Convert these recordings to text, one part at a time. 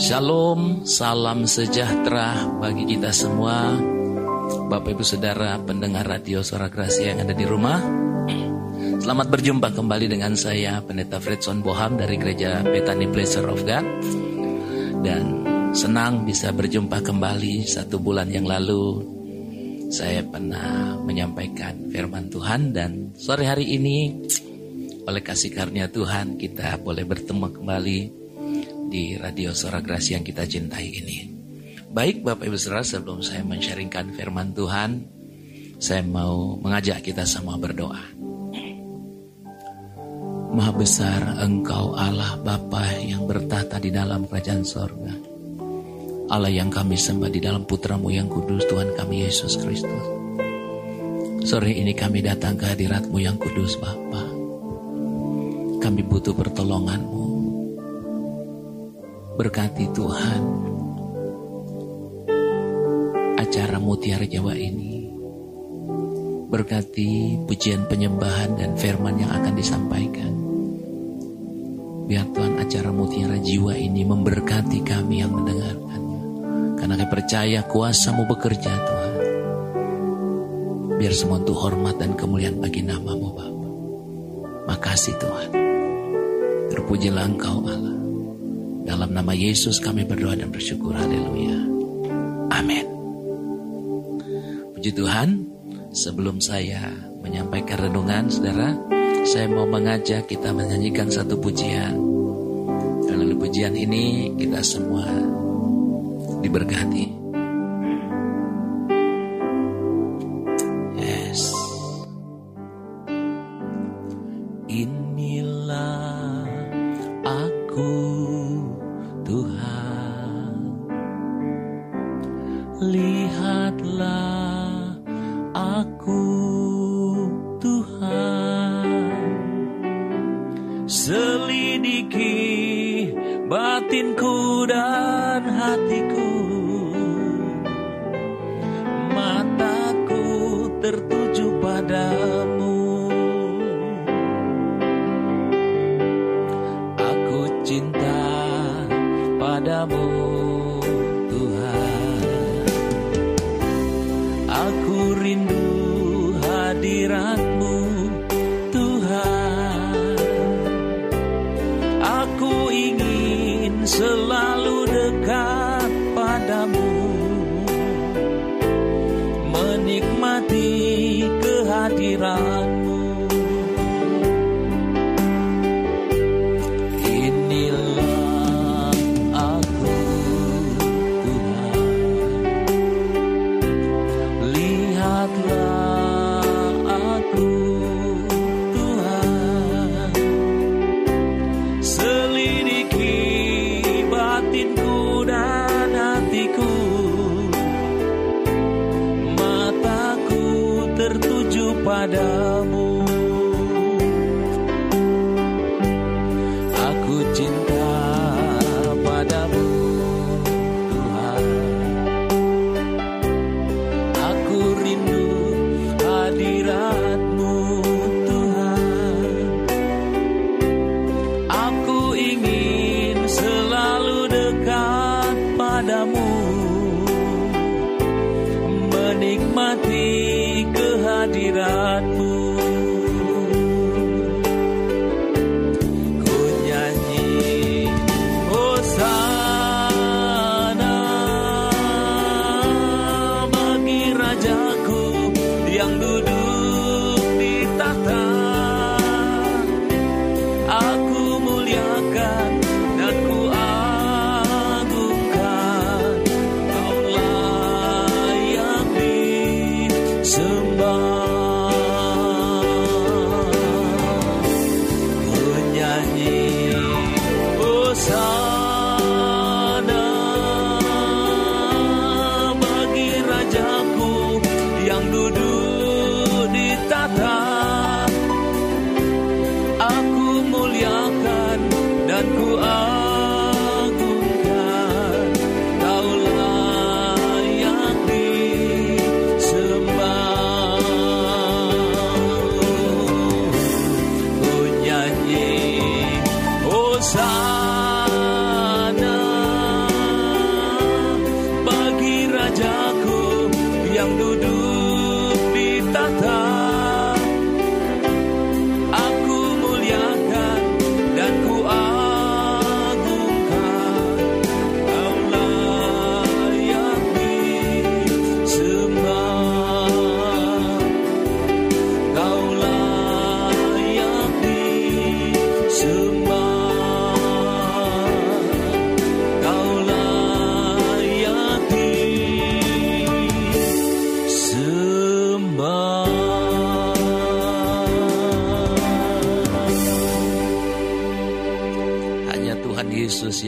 Shalom, salam sejahtera bagi kita semua. Bapak Ibu Saudara pendengar radio Suara Gracia yang ada di rumah. Selamat berjumpa kembali dengan saya Pendeta Fredson Boham dari Gereja Bethany Pleasure of God. Dan senang bisa berjumpa kembali satu bulan yang lalu. Saya pernah menyampaikan firman Tuhan dan sore hari ini oleh kasih karunia Tuhan kita boleh bertemu kembali di Radio Suara Grasi yang kita cintai ini. Baik Bapak Ibu Saudara, sebelum saya men-sharingkan firman Tuhan, saya mau mengajak kita semua berdoa. Maha besar Engkau Allah Bapa yang bertata di dalam kerajaan sorga. Allah yang kami sembah di dalam putramu yang kudus Tuhan kami Yesus Kristus. Sore ini kami datang ke hadiratmu yang kudus Bapa. Kami butuh pertolonganmu Berkati Tuhan acara Mutiara Jawa ini. Berkati pujian penyembahan dan firman yang akan disampaikan. Biar Tuhan acara Mutiara Jiwa ini memberkati kami yang mendengarkannya. Karena kami percaya kuasamu bekerja Tuhan. Biar semua untuk hormat dan kemuliaan bagi namamu Bapa. Makasih Tuhan. Terpujilah Engkau Allah. Dalam nama Yesus kami berdoa dan bersyukur. Haleluya. Amin. Puji Tuhan, sebelum saya menyampaikan renungan, saudara, saya mau mengajak kita menyanyikan satu pujian. Dan lalu pujian ini kita semua diberkati. Tertuju padamu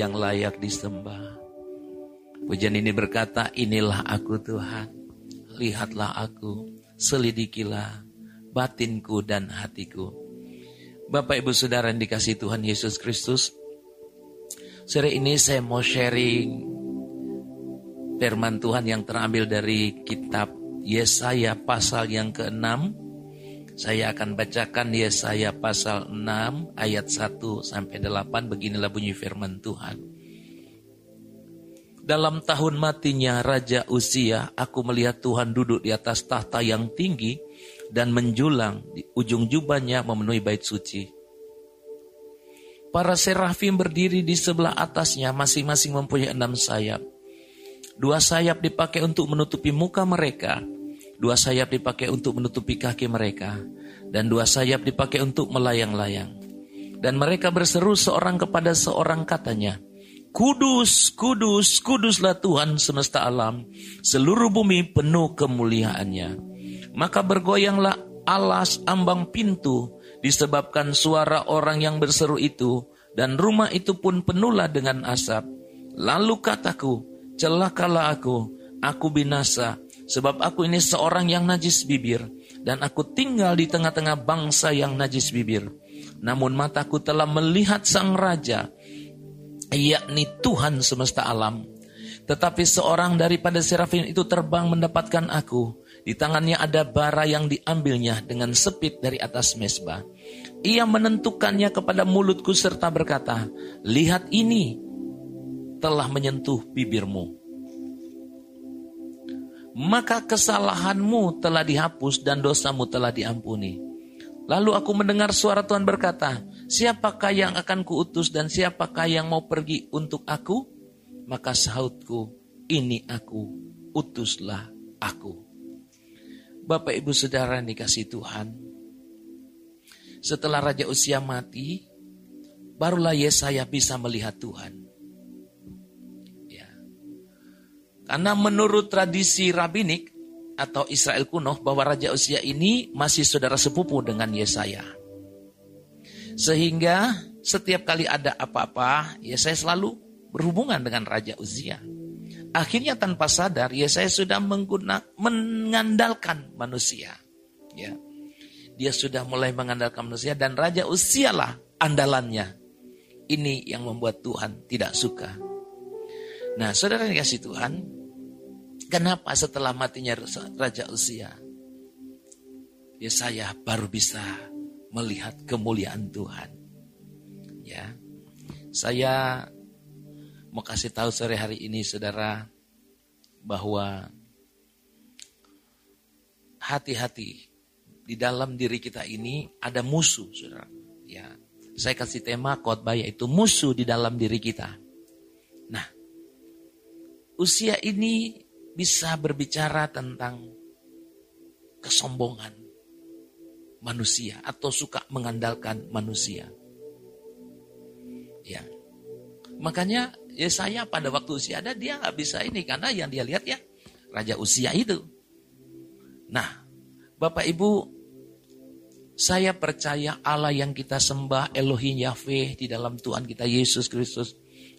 yang layak disembah. Pujian ini berkata, inilah aku Tuhan, lihatlah aku, selidikilah batinku dan hatiku. Bapak ibu saudara yang dikasih Tuhan Yesus Kristus, sore ini saya mau sharing firman Tuhan yang terambil dari kitab Yesaya pasal yang ke-6. Saya akan bacakan Yesaya pasal 6 ayat 1 sampai 8 beginilah bunyi firman Tuhan. Dalam tahun matinya Raja Usia, aku melihat Tuhan duduk di atas tahta yang tinggi dan menjulang di ujung jubahnya memenuhi bait suci. Para serafim berdiri di sebelah atasnya masing-masing mempunyai enam sayap. Dua sayap dipakai untuk menutupi muka mereka, dua sayap dipakai untuk menutupi kaki mereka, dan dua sayap dipakai untuk melayang-layang. Dan mereka berseru seorang kepada seorang katanya, Kudus, kudus, kuduslah Tuhan semesta alam. Seluruh bumi penuh kemuliaannya. Maka bergoyanglah alas ambang pintu disebabkan suara orang yang berseru itu. Dan rumah itu pun penuhlah dengan asap. Lalu kataku, celakalah aku, aku binasa. Sebab aku ini seorang yang najis bibir. Dan aku tinggal di tengah-tengah bangsa yang najis bibir. Namun mataku telah melihat sang raja yakni Tuhan semesta alam. Tetapi seorang daripada serafin itu terbang mendapatkan aku. Di tangannya ada bara yang diambilnya dengan sepit dari atas mesbah. Ia menentukannya kepada mulutku serta berkata, Lihat ini telah menyentuh bibirmu. Maka kesalahanmu telah dihapus dan dosamu telah diampuni. Lalu aku mendengar suara Tuhan berkata, siapakah yang akan kuutus dan siapakah yang mau pergi untuk aku? Maka sahutku, ini aku, utuslah aku. Bapak ibu saudara dikasih Tuhan, setelah Raja Usia mati, barulah Yesaya bisa melihat Tuhan. Karena menurut tradisi rabinik, atau Israel kuno bahwa Raja Usia ini masih saudara sepupu dengan Yesaya. Sehingga setiap kali ada apa-apa, Yesaya selalu berhubungan dengan Raja Uzia. Akhirnya tanpa sadar, Yesaya sudah menggunakan mengandalkan manusia. Ya. Dia sudah mulai mengandalkan manusia dan Raja Uzia lah andalannya. Ini yang membuat Tuhan tidak suka. Nah, saudara yang kasih Tuhan, Kenapa setelah matinya Raja Usia? Ya saya baru bisa melihat kemuliaan Tuhan. Ya. Saya mau kasih tahu sore hari ini saudara bahwa hati-hati di dalam diri kita ini ada musuh, saudara. Ya, saya kasih tema khotbah yaitu musuh di dalam diri kita. Nah, usia ini bisa berbicara tentang kesombongan manusia atau suka mengandalkan manusia. Ya. Makanya ya saya pada waktu usia ada dia nggak bisa ini karena yang dia lihat ya raja usia itu. Nah, Bapak Ibu, saya percaya Allah yang kita sembah Elohim Yahweh di dalam Tuhan kita Yesus Kristus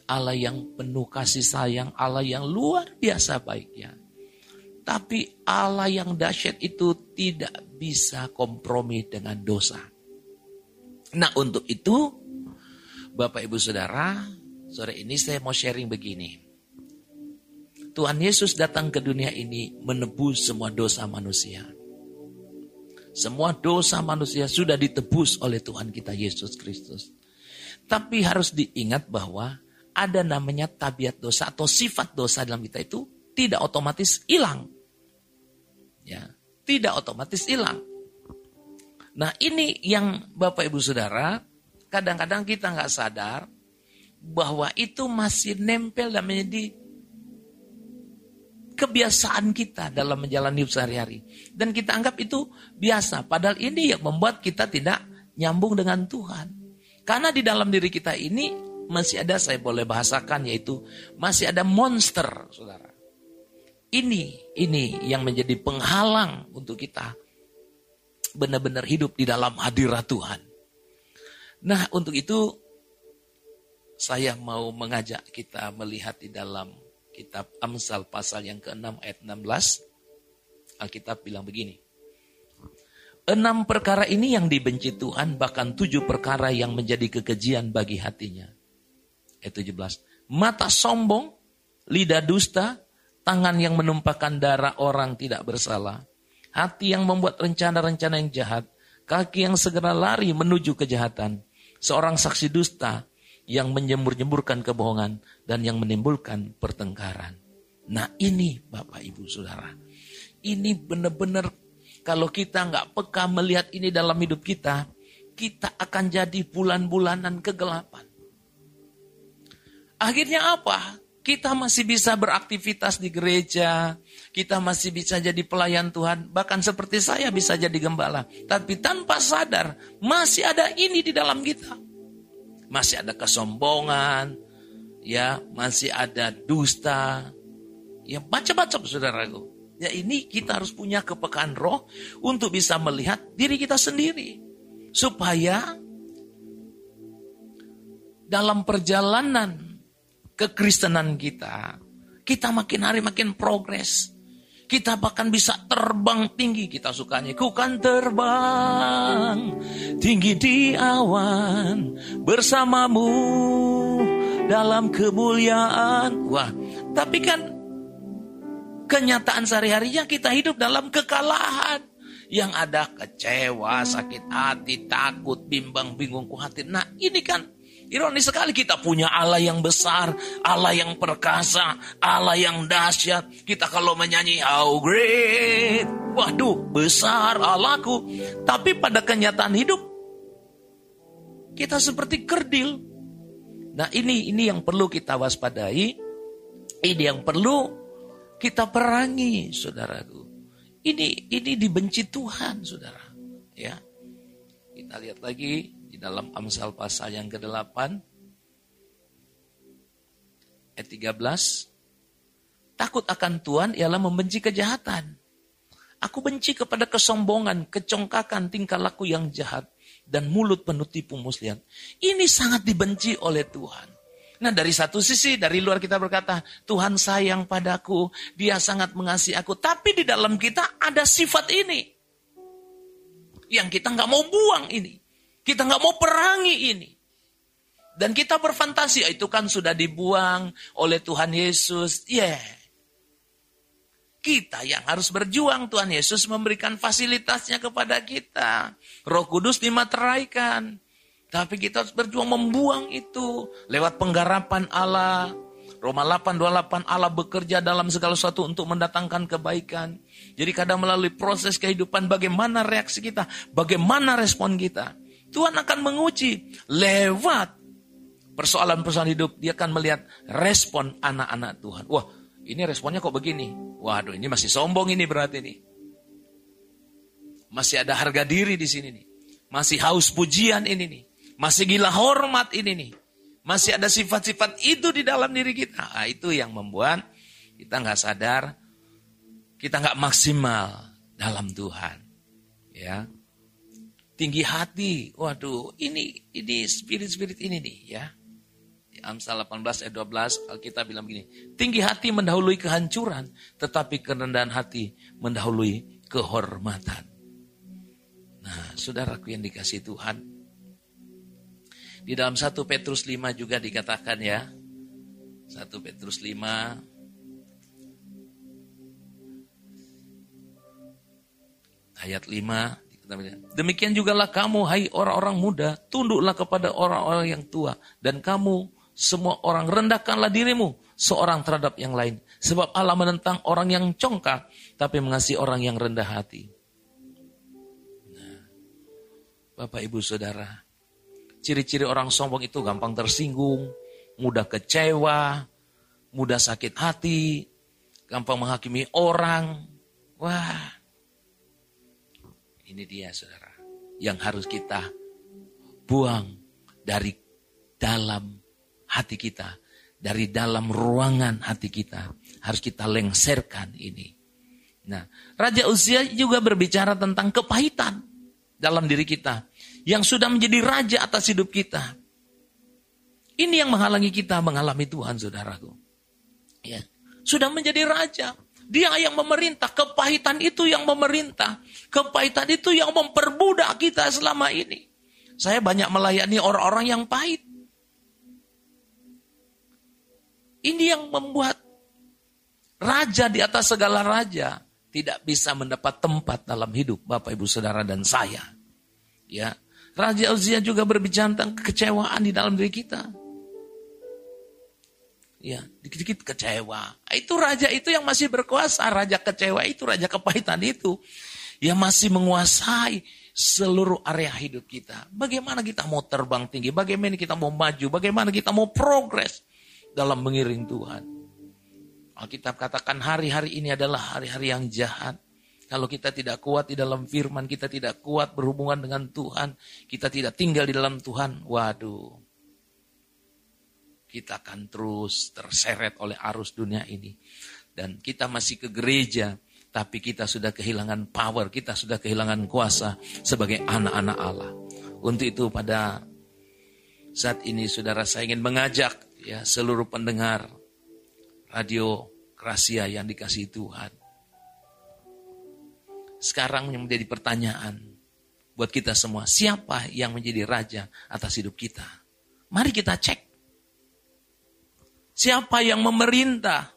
Allah yang penuh kasih sayang, Allah yang luar biasa baiknya. Tapi Allah yang dahsyat itu tidak bisa kompromi dengan dosa. Nah untuk itu, Bapak Ibu Saudara, sore ini saya mau sharing begini. Tuhan Yesus datang ke dunia ini menebus semua dosa manusia. Semua dosa manusia sudah ditebus oleh Tuhan kita Yesus Kristus. Tapi harus diingat bahwa ada namanya tabiat dosa atau sifat dosa dalam kita itu tidak otomatis hilang. Ya, tidak otomatis hilang. Nah ini yang Bapak Ibu Saudara, kadang-kadang kita nggak sadar bahwa itu masih nempel dan menjadi kebiasaan kita dalam menjalani hidup sehari-hari. Dan kita anggap itu biasa. Padahal ini yang membuat kita tidak nyambung dengan Tuhan. Karena di dalam diri kita ini masih ada saya boleh bahasakan yaitu masih ada monster, saudara. Ini, ini yang menjadi penghalang untuk kita benar-benar hidup di dalam hadirat Tuhan. Nah, untuk itu saya mau mengajak kita melihat di dalam kitab Amsal pasal yang ke-6 ayat 16. Alkitab bilang begini. Enam perkara ini yang dibenci Tuhan, bahkan tujuh perkara yang menjadi kekejian bagi hatinya. Ayat 17. Mata sombong, lidah dusta, tangan yang menumpahkan darah orang tidak bersalah, hati yang membuat rencana-rencana yang jahat, kaki yang segera lari menuju kejahatan, seorang saksi dusta yang menyembur-nyemburkan kebohongan dan yang menimbulkan pertengkaran. Nah ini Bapak Ibu Saudara, ini benar-benar kalau kita nggak peka melihat ini dalam hidup kita, kita akan jadi bulan-bulanan kegelapan. Akhirnya apa? Kita masih bisa beraktivitas di gereja, kita masih bisa jadi pelayan Tuhan, bahkan seperti saya bisa jadi gembala. Tapi tanpa sadar, masih ada ini di dalam kita masih ada kesombongan, ya masih ada dusta, ya macam-macam saudaraku. Ya ini kita harus punya kepekaan roh untuk bisa melihat diri kita sendiri. Supaya dalam perjalanan kekristenan kita, kita makin hari makin progres. Kita bahkan bisa terbang tinggi. Kita sukanya. Ku kan terbang tinggi di awan bersamamu dalam kemuliaan. Wah, tapi kan kenyataan sehari-harinya kita hidup dalam kekalahan. Yang ada kecewa, sakit hati, takut, bimbang, bingung, khawatir. Nah ini kan Ironis sekali kita punya Allah yang besar, Allah yang perkasa, Allah yang dahsyat. Kita kalau menyanyi how great, waduh besar Allahku. Tapi pada kenyataan hidup kita seperti kerdil. Nah ini ini yang perlu kita waspadai. Ini yang perlu kita perangi, saudaraku. Ini ini dibenci Tuhan, saudara. Ya, kita lihat lagi dalam Amsal pasal yang ke-8 ayat 13 takut akan Tuhan ialah membenci kejahatan aku benci kepada kesombongan kecongkakan tingkah laku yang jahat dan mulut penuh tipu muslihat ini sangat dibenci oleh Tuhan Nah dari satu sisi dari luar kita berkata Tuhan sayang padaku, dia sangat mengasihi aku. Tapi di dalam kita ada sifat ini. Yang kita nggak mau buang ini. Kita nggak mau perangi ini. Dan kita berfantasi, ah, itu kan sudah dibuang oleh Tuhan Yesus. Yeah. kita yang harus berjuang. Tuhan Yesus memberikan fasilitasnya kepada kita. Roh Kudus dimateraikan. Tapi kita harus berjuang membuang itu. Lewat penggarapan Allah. Roma 8:28 Allah bekerja dalam segala sesuatu untuk mendatangkan kebaikan. Jadi kadang melalui proses kehidupan bagaimana reaksi kita, bagaimana respon kita. Tuhan akan menguji lewat persoalan-persoalan hidup. Dia akan melihat respon anak-anak Tuhan. Wah, ini responnya kok begini? Waduh, ini masih sombong ini berarti nih. Masih ada harga diri di sini nih. Masih haus pujian ini nih. Masih gila hormat ini nih. Masih ada sifat-sifat itu di dalam diri kita. Nah, itu yang membuat kita nggak sadar, kita nggak maksimal dalam Tuhan. Ya, tinggi hati. Waduh, ini ini spirit-spirit ini nih ya. Di Amsal 18 ayat 12 Alkitab bilang begini, tinggi hati mendahului kehancuran, tetapi kerendahan hati mendahului kehormatan. Nah, saudaraku yang dikasih Tuhan, di dalam 1 Petrus 5 juga dikatakan ya, 1 Petrus 5 ayat 5 Demikian jugalah kamu, hai orang-orang muda, tunduklah kepada orang-orang yang tua. Dan kamu, semua orang, rendahkanlah dirimu, seorang terhadap yang lain. Sebab Allah menentang orang yang congkak, tapi mengasihi orang yang rendah hati. Nah, Bapak, Ibu, Saudara, ciri-ciri orang sombong itu gampang tersinggung, mudah kecewa, mudah sakit hati, gampang menghakimi orang. Wah, ini dia saudara. Yang harus kita buang dari dalam hati kita. Dari dalam ruangan hati kita. Harus kita lengserkan ini. Nah, Raja Usia juga berbicara tentang kepahitan dalam diri kita. Yang sudah menjadi raja atas hidup kita. Ini yang menghalangi kita mengalami Tuhan, saudaraku. Ya. Sudah menjadi raja. Dia yang memerintah. Kepahitan itu yang memerintah. Kepahitan itu yang memperbudak kita selama ini. Saya banyak melayani orang-orang yang pahit. Ini yang membuat raja di atas segala raja tidak bisa mendapat tempat dalam hidup Bapak Ibu Saudara dan saya. Ya, Raja Uzia juga berbicara tentang kekecewaan di dalam diri kita. Ya, dikit-dikit kecewa. Itu raja itu yang masih berkuasa, raja kecewa itu, raja kepahitan itu yang masih menguasai seluruh area hidup kita. Bagaimana kita mau terbang tinggi, bagaimana kita mau maju, bagaimana kita mau progres dalam mengiring Tuhan. Alkitab katakan hari-hari ini adalah hari-hari yang jahat. Kalau kita tidak kuat di dalam firman, kita tidak kuat berhubungan dengan Tuhan, kita tidak tinggal di dalam Tuhan, waduh, kita akan terus terseret oleh arus dunia ini. Dan kita masih ke gereja, tapi kita sudah kehilangan power, kita sudah kehilangan kuasa sebagai anak-anak Allah. Untuk itu pada saat ini saudara saya ingin mengajak ya seluruh pendengar radio Rahasia yang dikasih Tuhan. Sekarang yang menjadi pertanyaan buat kita semua, siapa yang menjadi raja atas hidup kita? Mari kita cek. Siapa yang memerintah?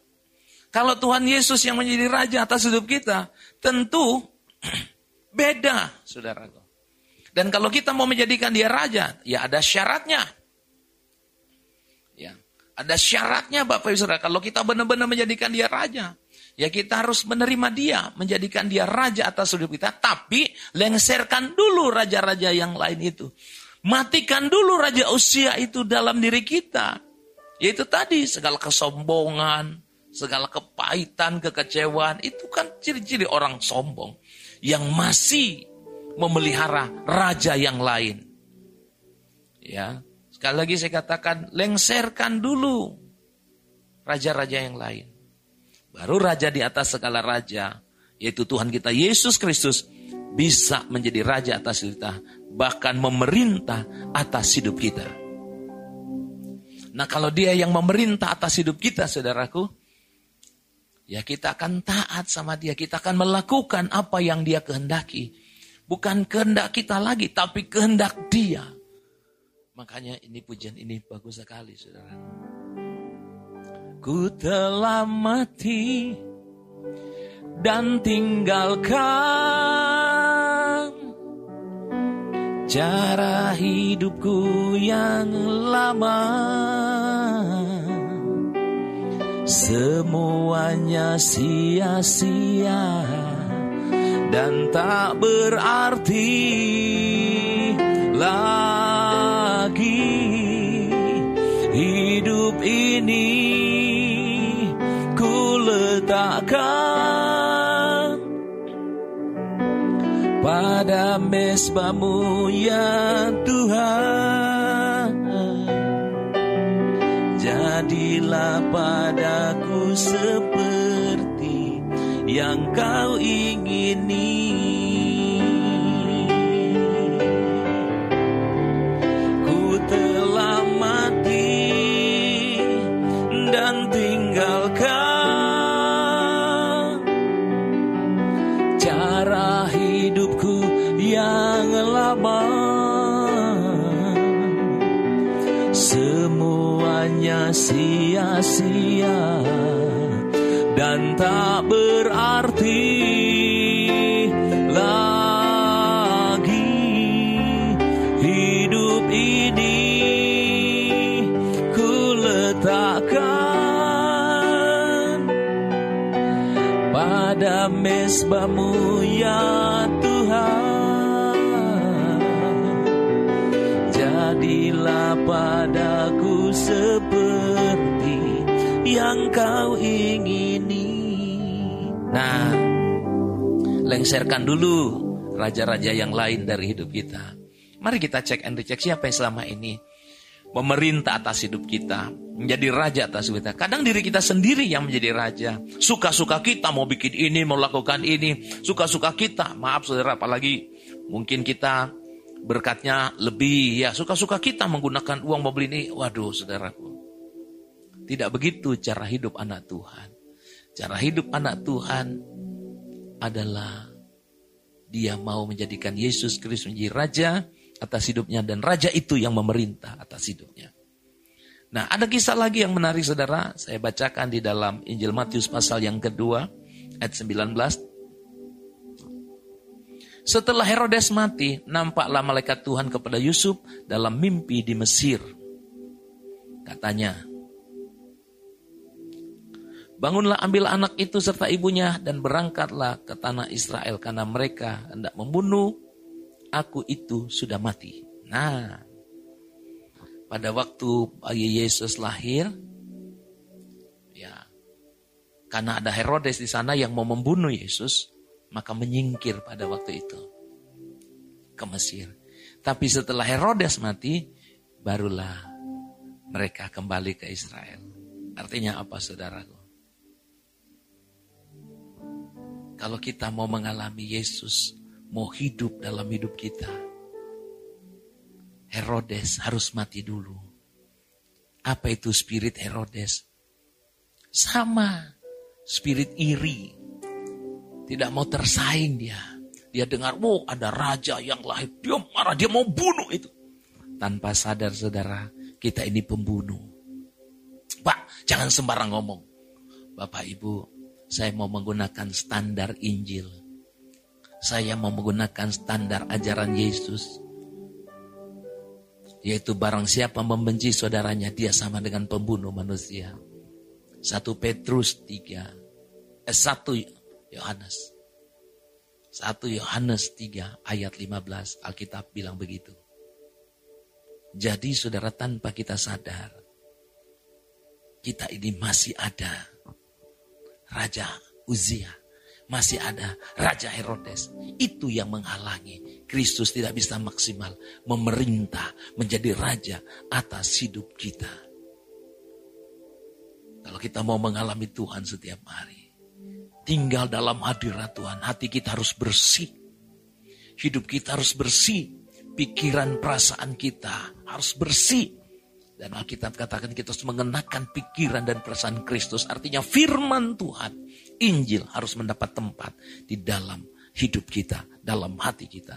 Kalau Tuhan Yesus yang menjadi raja atas hidup kita, tentu beda, saudaraku. Dan kalau kita mau menjadikan dia raja, ya ada syaratnya. Ya, ada syaratnya Bapak Ibu Saudara. Kalau kita benar-benar menjadikan dia raja, ya kita harus menerima dia, menjadikan dia raja atas hidup kita. Tapi lengserkan dulu raja-raja yang lain itu. Matikan dulu raja usia itu dalam diri kita. Yaitu tadi segala kesombongan, segala kepahitan, kekecewaan. Itu kan ciri-ciri orang sombong. Yang masih memelihara raja yang lain. Ya, sekali lagi saya katakan, lengserkan dulu raja-raja yang lain. Baru raja di atas segala raja, yaitu Tuhan kita Yesus Kristus, bisa menjadi raja atas kita, bahkan memerintah atas hidup kita. Nah kalau dia yang memerintah atas hidup kita saudaraku, ya kita akan taat sama dia, kita akan melakukan apa yang dia kehendaki. Bukan kehendak kita lagi, tapi kehendak dia. Makanya ini pujian ini bagus sekali saudara. Ku telah mati dan tinggalkan cara hidupku yang lama. Semuanya sia-sia dan tak berarti lagi. Hidup ini pada mesbamu ya Tuhan. Jadilah padaku seperti yang kau ingini yang Semuanya sia-sia Dan tak berarti lagi Hidup ini ku letakkan Pada mesbamu ya yang kau ingini. Nah, lengserkan dulu raja-raja yang lain dari hidup kita. Mari kita cek and recheck siapa yang selama ini memerintah atas hidup kita, menjadi raja atas hidup kita. Kadang diri kita sendiri yang menjadi raja. Suka-suka kita mau bikin ini, mau lakukan ini. Suka-suka kita, maaf saudara, apalagi mungkin kita berkatnya lebih. Ya suka-suka kita menggunakan uang mobil ini. Waduh saudaraku. Tidak begitu cara hidup anak Tuhan. Cara hidup anak Tuhan adalah dia mau menjadikan Yesus Kristus menjadi raja atas hidupnya dan raja itu yang memerintah atas hidupnya. Nah, ada kisah lagi yang menarik saudara. Saya bacakan di dalam Injil Matius pasal yang kedua ayat 19 setelah Herodes mati, nampaklah malaikat Tuhan kepada Yusuf dalam mimpi di Mesir. Katanya, Bangunlah ambil anak itu serta ibunya dan berangkatlah ke tanah Israel karena mereka hendak membunuh aku itu sudah mati. Nah, pada waktu bayi Yesus lahir, ya, karena ada Herodes di sana yang mau membunuh Yesus, maka menyingkir pada waktu itu ke Mesir. Tapi setelah Herodes mati, barulah mereka kembali ke Israel. Artinya apa saudaraku? Kalau kita mau mengalami Yesus, mau hidup dalam hidup kita, Herodes harus mati dulu. Apa itu spirit Herodes? Sama, spirit iri, tidak mau tersaing dia. Dia dengar, wow ada raja yang lahir. Dia marah, dia mau bunuh itu. Tanpa sadar saudara, kita ini pembunuh. Pak, jangan sembarang ngomong. Bapak Ibu, saya mau menggunakan standar Injil. Saya mau menggunakan standar ajaran Yesus. Yaitu barang siapa membenci saudaranya, dia sama dengan pembunuh manusia. 1 Petrus 3, eh, 1 Yohanes. 1 Yohanes 3 ayat 15 Alkitab bilang begitu. Jadi saudara tanpa kita sadar, kita ini masih ada Raja Uzia, masih ada Raja Herodes. Itu yang menghalangi Kristus tidak bisa maksimal memerintah menjadi raja atas hidup kita. Kalau kita mau mengalami Tuhan setiap hari, tinggal dalam hadirat Tuhan. Hati kita harus bersih. Hidup kita harus bersih. Pikiran perasaan kita harus bersih. Dan Alkitab katakan kita harus mengenakan pikiran dan perasaan Kristus. Artinya firman Tuhan, Injil harus mendapat tempat di dalam hidup kita, dalam hati kita.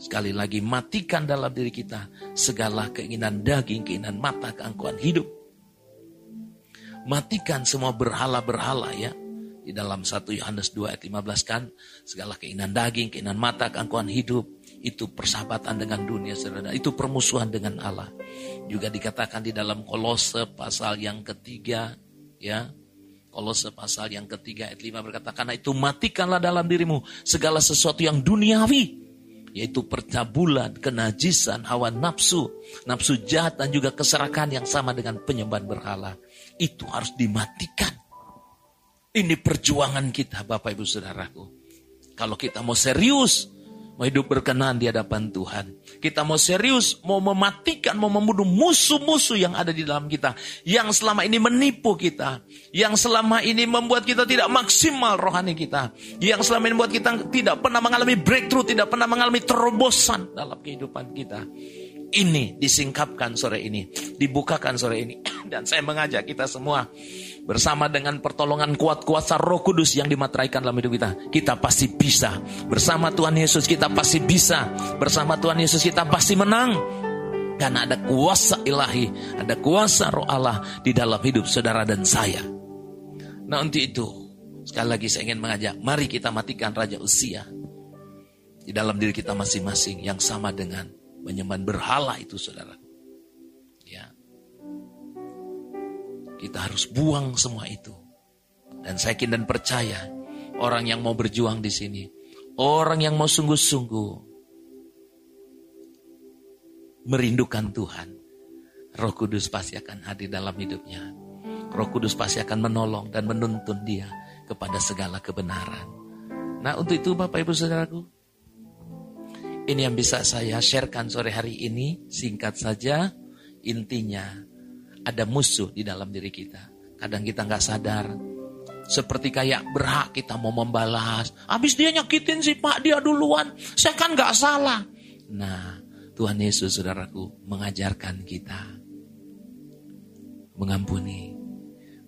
Sekali lagi matikan dalam diri kita segala keinginan daging, keinginan mata, keangkuhan hidup. Matikan semua berhala-berhala ya di dalam 1 Yohanes 2 ayat 15 kan, segala keinginan daging, keinginan mata, keangkuhan hidup, itu persahabatan dengan dunia, saudara. Itu permusuhan dengan Allah. Juga dikatakan di dalam kolose pasal yang ketiga, ya, kolose pasal yang ketiga ayat 5 berkata, karena itu matikanlah dalam dirimu segala sesuatu yang duniawi, yaitu percabulan, kenajisan, hawa nafsu, nafsu jahat dan juga keserakahan yang sama dengan penyembahan berhala. Itu harus dimatikan. Ini perjuangan kita Bapak Ibu Saudaraku. Kalau kita mau serius, mau hidup berkenan di hadapan Tuhan. Kita mau serius, mau mematikan, mau membunuh musuh-musuh yang ada di dalam kita. Yang selama ini menipu kita. Yang selama ini membuat kita tidak maksimal rohani kita. Yang selama ini membuat kita tidak pernah mengalami breakthrough, tidak pernah mengalami terobosan dalam kehidupan kita. Ini disingkapkan sore ini, dibukakan sore ini. Dan saya mengajak kita semua Bersama dengan pertolongan kuat kuasa roh kudus yang dimateraikan dalam hidup kita. Kita pasti bisa. Bersama Tuhan Yesus kita pasti bisa. Bersama Tuhan Yesus kita pasti menang. Karena ada kuasa ilahi, ada kuasa roh Allah di dalam hidup saudara dan saya. Nah untuk itu, sekali lagi saya ingin mengajak, mari kita matikan Raja Usia. Di dalam diri kita masing-masing yang sama dengan menyembah berhala itu saudara. Kita harus buang semua itu. Dan saya yakin dan percaya orang yang mau berjuang di sini, orang yang mau sungguh-sungguh merindukan Tuhan, Roh Kudus pasti akan hadir dalam hidupnya. Roh Kudus pasti akan menolong dan menuntun dia kepada segala kebenaran. Nah untuk itu Bapak Ibu Saudaraku, ini yang bisa saya sharekan sore hari ini, singkat saja, intinya ada musuh di dalam diri kita. Kadang kita nggak sadar. Seperti kayak berhak kita mau membalas. Habis dia nyakitin si pak dia duluan. Saya kan nggak salah. Nah, Tuhan Yesus saudaraku mengajarkan kita mengampuni.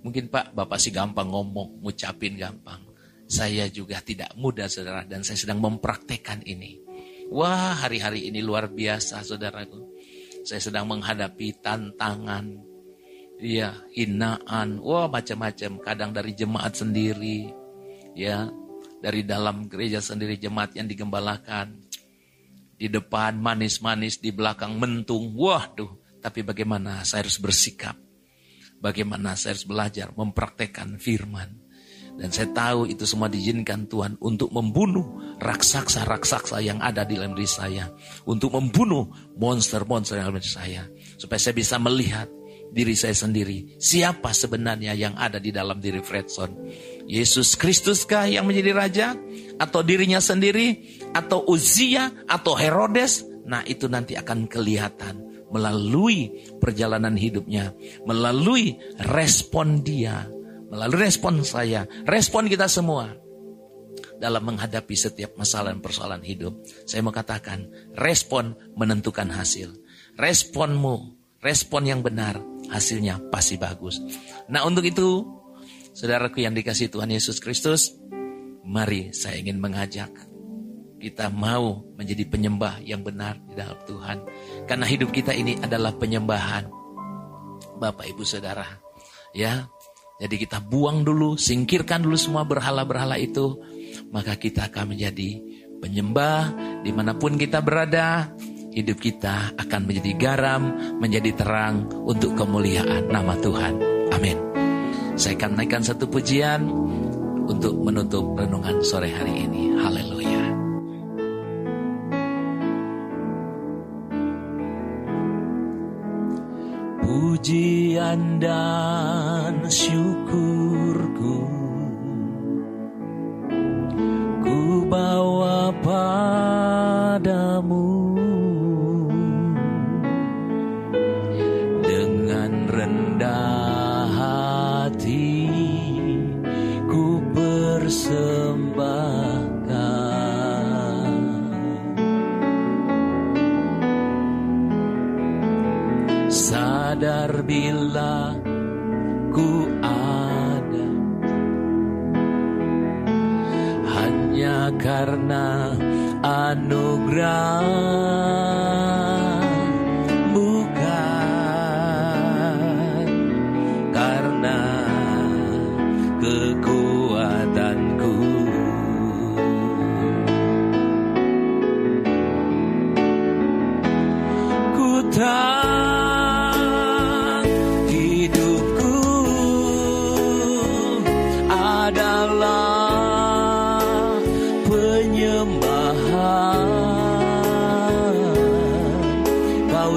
Mungkin Pak, Bapak sih gampang ngomong, ngucapin gampang. Saya juga tidak mudah saudara dan saya sedang mempraktekkan ini. Wah hari-hari ini luar biasa saudaraku. Saya sedang menghadapi tantangan, iya hinaan, wah macam-macam. Kadang dari jemaat sendiri, ya dari dalam gereja sendiri jemaat yang digembalakan. Di depan manis-manis, di belakang mentung. Wah tuh, tapi bagaimana saya harus bersikap? Bagaimana saya harus belajar mempraktekkan firman. Dan saya tahu itu semua diizinkan Tuhan untuk membunuh raksasa-raksasa yang ada di dalam diri saya. Untuk membunuh monster-monster yang ada di diri saya. Supaya saya bisa melihat diri saya sendiri. Siapa sebenarnya yang ada di dalam diri Fredson? Yesus Kristuskah yang menjadi raja? Atau dirinya sendiri? Atau Uzia? Atau Herodes? Nah itu nanti akan kelihatan melalui perjalanan hidupnya, melalui respon dia, melalui respon saya, respon kita semua dalam menghadapi setiap masalah dan persoalan hidup. Saya mau katakan, respon menentukan hasil. Responmu, respon yang benar, hasilnya pasti bagus. Nah untuk itu, saudaraku yang dikasih Tuhan Yesus Kristus, mari saya ingin mengajak kita mau menjadi penyembah yang benar di dalam Tuhan. Karena hidup kita ini adalah penyembahan. Bapak Ibu Saudara. Ya. Jadi kita buang dulu, singkirkan dulu semua berhala-berhala itu. Maka kita akan menjadi penyembah di mana pun kita berada. Hidup kita akan menjadi garam, menjadi terang untuk kemuliaan nama Tuhan. Amin. Saya akan naikkan satu pujian untuk menutup renungan sore hari ini. Haleluya. pujian dan syukurku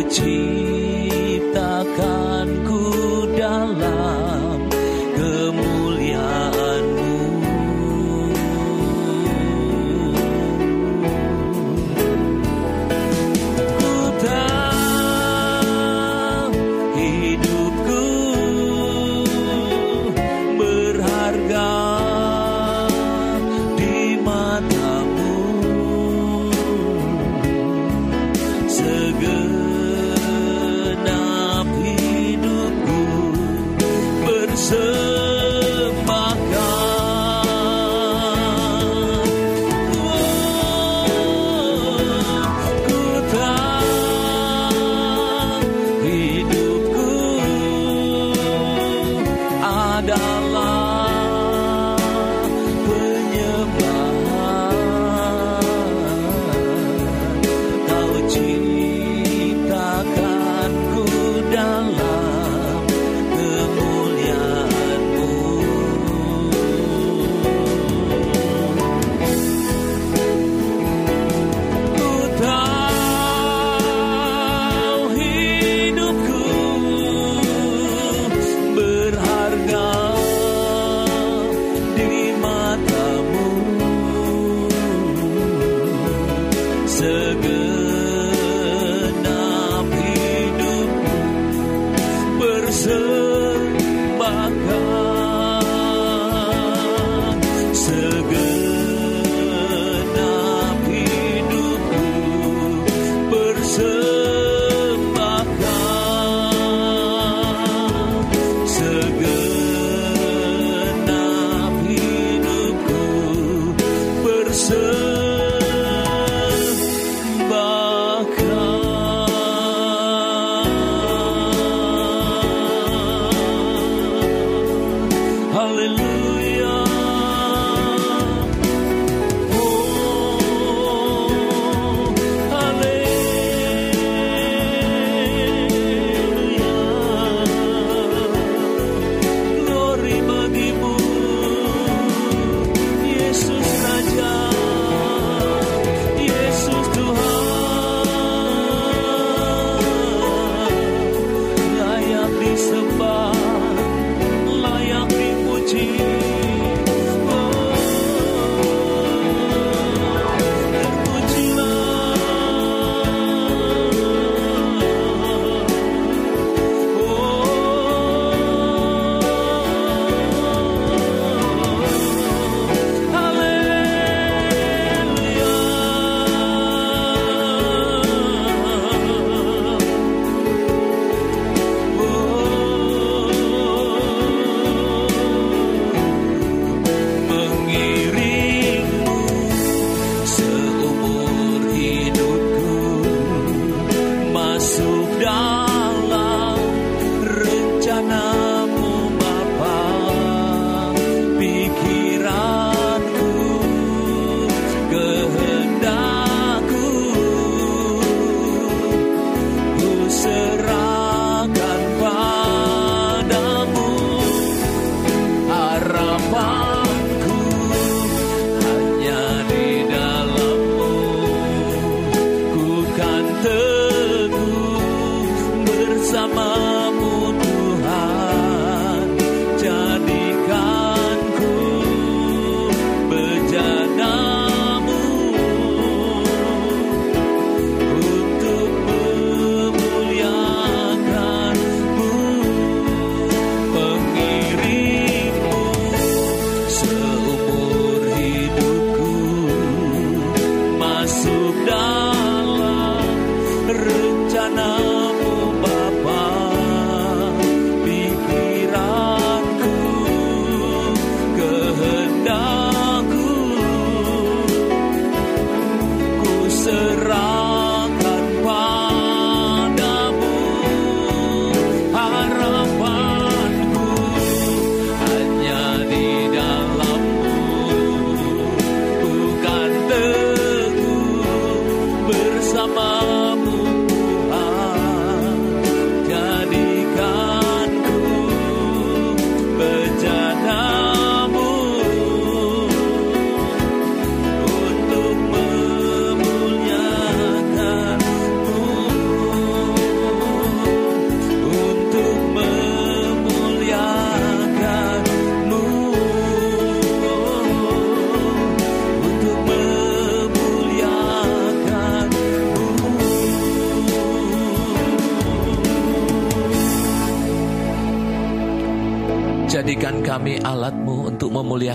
几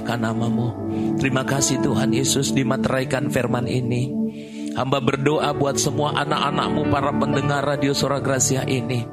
memuliakan namamu. Terima kasih Tuhan Yesus dimateraikan firman ini. Hamba berdoa buat semua anak-anakmu para pendengar radio suara Gracia ini.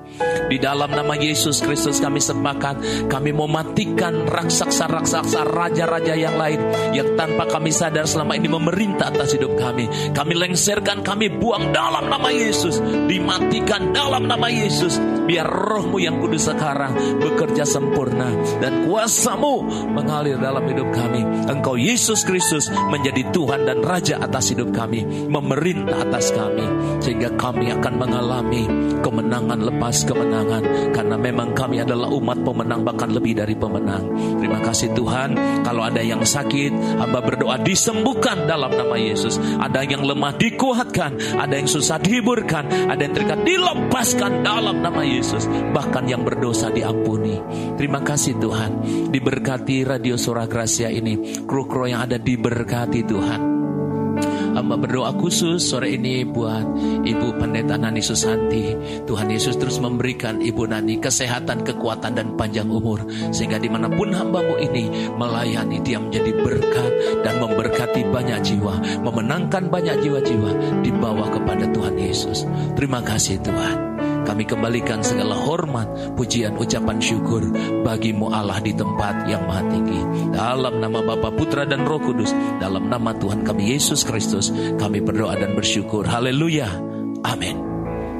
Di dalam nama Yesus Kristus kami sepakat kami mematikan raksasa-raksasa raja-raja yang lain yang tanpa kami sadar selama ini memerintah atas hidup kami. Kami lengserkan, kami buang dalam nama Yesus. Dimatikan dalam nama Yesus. Biar rohmu yang kudus sekarang bekerja sempurna dan kuasamu mengalir dalam hidup kami. Engkau Yesus Kristus menjadi Tuhan dan Raja atas hidup kami memerintah atas kami sehingga kami akan mengalami kemenangan lepas kemenangan karena memang kami adalah umat pemenang bahkan lebih dari pemenang. Terima kasih Tuhan. Kalau ada yang sakit, hamba berdoa disembuhkan dalam nama Yesus. Ada yang lemah dikuatkan, ada yang susah dihiburkan, ada yang terikat dilepaskan dalam nama Yesus. Bahkan yang berdosa diampuni. Terima kasih Tuhan. Diberkati radio Surah Gracia ini. Kru-kru yang ada diberkati Tuhan. Hamba berdoa khusus sore ini buat Ibu Pendeta Nani Susanti. Tuhan Yesus terus memberikan Ibu Nani kesehatan, kekuatan, dan panjang umur. Sehingga di mana pun hambamu ini melayani dia menjadi berkat dan memberkati banyak jiwa. Memenangkan banyak jiwa-jiwa dibawa kepada Tuhan Yesus. Terima kasih Tuhan. Kami kembalikan segala hormat, pujian, ucapan syukur bagimu Allah di tempat yang maha tinggi. Dalam nama Bapa, Putra, dan Roh Kudus, dalam nama Tuhan kami Yesus Kristus, kami berdoa dan bersyukur. Haleluya. Amin.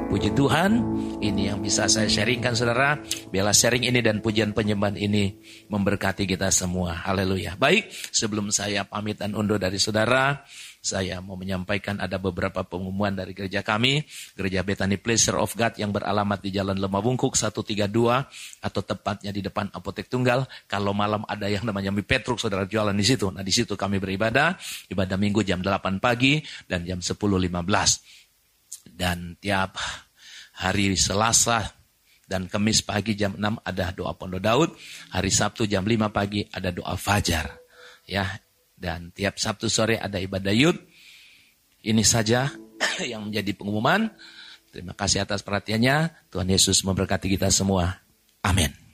Puji Tuhan, ini yang bisa saya sharingkan saudara. Biarlah sharing ini dan pujian penyembahan ini memberkati kita semua. Haleluya. Baik, sebelum saya pamit dan undur dari saudara, saya mau menyampaikan ada beberapa pengumuman dari gereja kami, Gereja Bethany Pleasure of God yang beralamat di Jalan Lemah Bungkuk 132 atau tepatnya di depan Apotek Tunggal. Kalau malam ada yang namanya mie Petruk, saudara jualan di situ. Nah di situ kami beribadah, ibadah minggu jam 8 pagi dan jam 10.15. Dan tiap hari Selasa dan Kamis pagi jam 6 ada doa Pondok Daud, hari Sabtu jam 5 pagi ada doa Fajar. Ya, dan tiap Sabtu sore ada ibadah yud. Ini saja yang menjadi pengumuman. Terima kasih atas perhatiannya. Tuhan Yesus memberkati kita semua. Amin.